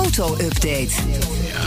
Auto-update.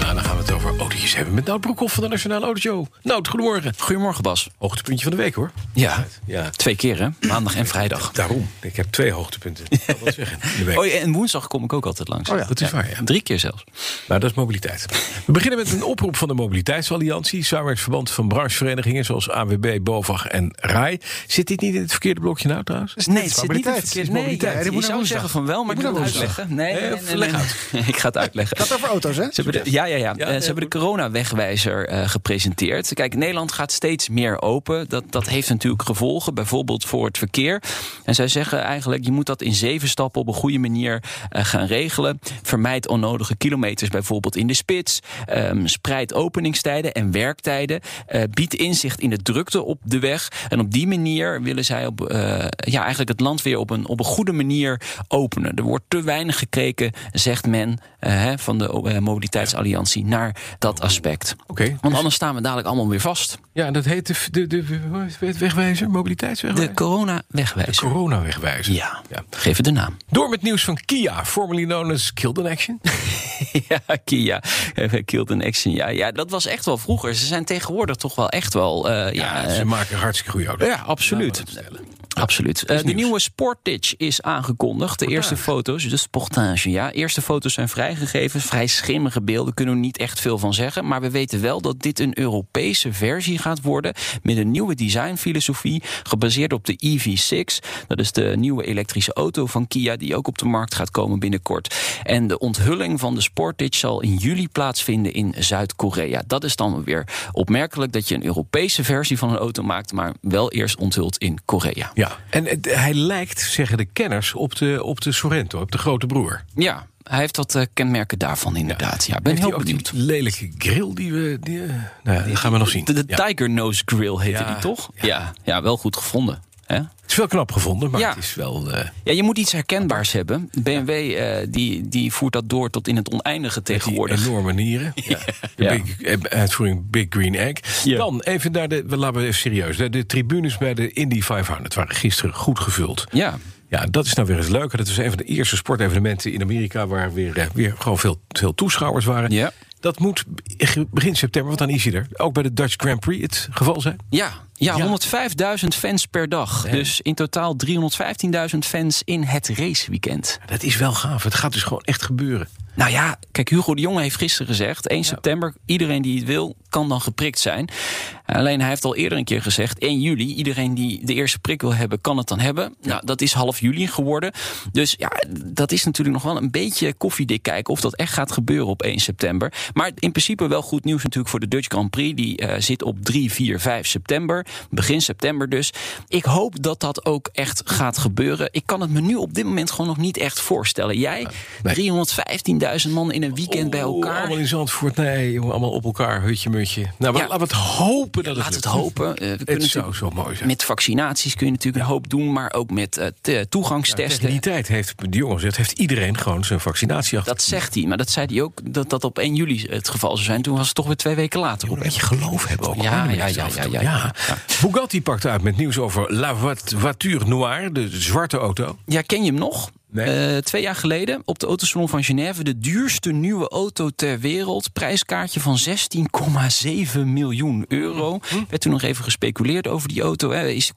Ja, dan gaan we het over autootjes hebben met Nout Broekhoff van de Nationale Autoshow. Nout, goedemorgen. Goedemorgen, Bas. Hoogtepuntje van de week, hoor. Ja, Ja, twee keer hè? Maandag en vrijdag. daarom. Ik heb twee hoogtepunten. Kan wel zeggen, in de week. Oh, ja, en woensdag kom ik ook altijd langs. Oh ja, dat is waar, ja. Drie keer zelfs. Nou, dat is mobiliteit. We beginnen met een oproep van de Mobiliteitsalliantie. Samenwerksverband van brancheverenigingen zoals AWB, BOVAG en RAI. Zit dit niet in het verkeerde blokje nou trouwens? Nee, het zit niet in mobiliteit. het verkeerde. Nee, mobiliteit. je moet zou zeggen van wel, maar ik wil moet het uitleggen. Nee, nee, nee, nee, leg nee. Ik ga het uitleggen. Het gaat over auto's, hè? Ze hebben de, ja, ja, ja. Ja, Eh, Ze hebben de coronawegwijzer eh gepresenteerd. Kijk, Nederland gaat steeds meer open. Dat, dat heeft natuurlijk gevolgen, bijvoorbeeld voor het verkeer. En zij zeggen eigenlijk, je moet dat in zeven stappen op een goede manier eh, gaan regelen. Vermijd onnodige kilometers bijvoorbeeld in de spits. Ehm, spreid openingstijden en werktijden. Eh, bied inzicht in de drukte op de weg. En op die manier willen zij op, eh, ja, eigenlijk het land weer op een, op een goede manier openen. Er wordt te weinig gekeken, zegt men hè, van de eh, Mobiliteitsalliantie, naar dat aspect. Oké. Want anders staan we dadelijk allemaal weer vast. Ja, dat heet de, de, de, de wegwijzer, mobiliteitswegwijzer? De coronawegwijzer. coronawegwijzer. Ja, Ja. geef het de naam. Door met nieuws van Kia, formerly known as Killed in Action. ja, Kia. Eh, Killed in Action. Ja, ja, dat was echt wel vroeger. Ze zijn tegenwoordig toch wel echt wel... eh, ja, Ja, eh, ze maken hartstikke goede auto's. Ja, absoluut. Absoluut. Eh, de nieuwe Sportage is aangekondigd. De eerste foto's, de Sportage, ja. Eerste foto's zijn vrijgegeven. Vrij schimmige beelden, kunnen we niet echt veel van zeggen. Maar we weten wel dat dit een Europese versie gaat worden. Met een nieuwe designfilosofie. Gebaseerd op de EV6. Dat is de nieuwe elektrische auto van Kia. Die ook op de markt gaat komen binnenkort. En de onthulling van de Sportage zal in juli plaatsvinden in Zuid-Korea. Dat is dan weer opmerkelijk dat je een Europese versie van een auto maakt. Maar wel eerst onthult in Korea. Ja, en het- hij lijkt, zeggen de kenners, op de, op de Sorrento, op de grote broer. Ja, hij heeft wat eh, kenmerken daarvan inderdaad. Ja, ben Heeft heel benieuwd. die lelijke grill die we... Die, eh, nou ja, dat gaan we nog zien. De, de Ja. Tiger Nose Grill heette die toch? Ja. ja, wel goed gevonden. Hè? Het is wel knap gevonden, maar Ja. het is wel... eh, Ja, je moet iets herkenbaars hebben. BMW eh, die, die voert dat door tot in het oneindige met tegenwoordig. enorme nieren. Ja. De Ja. big, eh, uitvoering Big Green Egg. Dan even naar de... we Laten we even serieus. De, tribunes bij de Indy 500 waren gisteren goed gevuld. Ja, Ja, dat is nou weer eens leuker. Dat was een van de eerste sportevenementen in Amerika... waar weer, weer gewoon veel, veel toeschouwers waren. Ja. Dat moet begin september, want dan is hij er... ook bij de Dutch Grand Prix het geval zijn. ja, ja, Ja. 105.000 fans per dag. Dus in totaal 315.000 fans in het raceweekend. Dat is wel gaaf. Het gaat dus gewoon echt gebeuren. Nou ja, kijk, Hugo de Jonge heeft gisteren gezegd... 1 september, iedereen die het wil, kan dan geprikt zijn. Alleen hij heeft al eerder een keer gezegd... 1 juli, iedereen die de eerste prik wil hebben, kan het dan hebben. Nou, dat is half juli geworden. Dus ja, dat is natuurlijk nog wel een beetje koffiedik kijken... of dat echt gaat gebeuren op 1 september. Maar in principe wel goed nieuws natuurlijk voor de Dutch Grand Prix. Die eh, zit op 3, 4, 5 september. Begin september dus. Ik hoop dat dat ook echt gaat gebeuren. Ik kan het me nu op dit moment gewoon nog niet echt voorstellen. Jij, 315.000 man in een weekend bij Oh, elkaar. allemaal in Zandvoort. Nee, jongen, allemaal op elkaar. Hutje, mutje. Nou, Ja. laten we het hopen dat het Laat het lukt. hopen. Eh, we kunnen Het zou zo mooi zijn. Met vaccinaties kun je natuurlijk een hoop doen, maar ook met eh, Tegen toegangstesten. die tijd heeft de jongen gezegd... heeft iedereen gewoon zijn vaccinatie achter. dat zegt hij, maar dat zei hij ook dat dat op 1 juli het geval zou zijn. Toen was het toch weer twee weken later. een beetje geloof hebben ook. Ja, ja, ja, ja, toe. Ja. Bugatti pakt uit met nieuws over La Voit- Voiture Noire, de zwarte auto. Ja, ken je hem nog? Nee. Eh, twee jaar geleden op de Autosalon van Genève. De duurste nieuwe auto ter wereld. Prijskaartje van 16,7 miljoen euro. Hm? Werd toen nog even gespeculeerd over die auto. Hè. Is,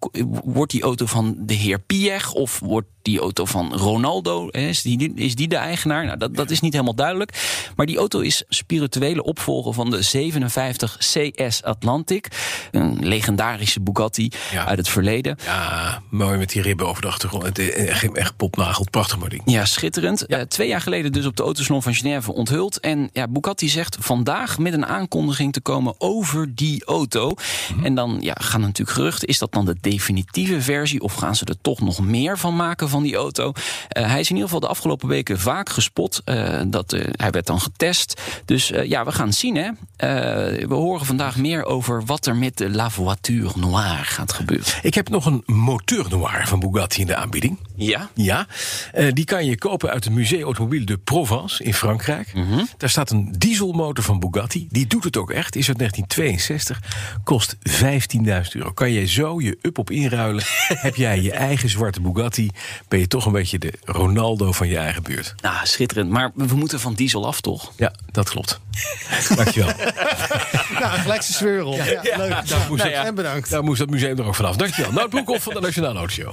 wordt die auto van de heer Piech of wordt die auto van Ronaldo? Is, die, is die de eigenaar? Nou, dat, dat is niet helemaal duidelijk. Maar die auto is spirituele opvolger van de 57 CS Atlantic. Een legendarische Bugatti Ja. uit het verleden. Ja, mooi met die ribben over de achtergrond. Het is echt, echt popnageld, prachtig. Mooi ding. Ja, schitterend. Eh, twee jaar geleden dus op de Autosalon van Genève onthuld. En ja, Bugatti zegt vandaag met een aankondiging te komen over die auto. Mhm. En dan ja, gaan natuurlijk geruchten. Is dat dan de definitieve versie? Of gaan ze er toch nog meer van maken van die auto? Eh, hij is in ieder geval de afgelopen weken vaak gespot. Eh, dat, eh, hij werd dan getest. Dus ja, we gaan zien. Hè? We horen vandaag meer over wat er met de La Voiture Noire gaat gebeuren. Ik heb nog een moteur noir van Bugatti in de aanbieding. Ja? Ja, eh, die kan je kopen uit het Musée Automobile de Provence in Frankrijk. Mhm. Daar staat een dieselmotor van Bugatti. Die doet het ook echt. Is uit 1962. Kost 15.000 euro. Kan je zo je up op inruilen? Heb jij je eigen zwarte Bugatti? Ben je toch een beetje de Ronaldo van je eigen buurt? Nou, schitterend. Maar we moeten van diesel af, toch? Ja, dat klopt. Dankjewel. Nou, gelijk zijn zweur op. Ja, leuk. Daar moest, Nou het- en bedankt. daar moest dat museum er ook vanaf. Dankjewel. Nou, Broekhoff van de Nationale Autoshow.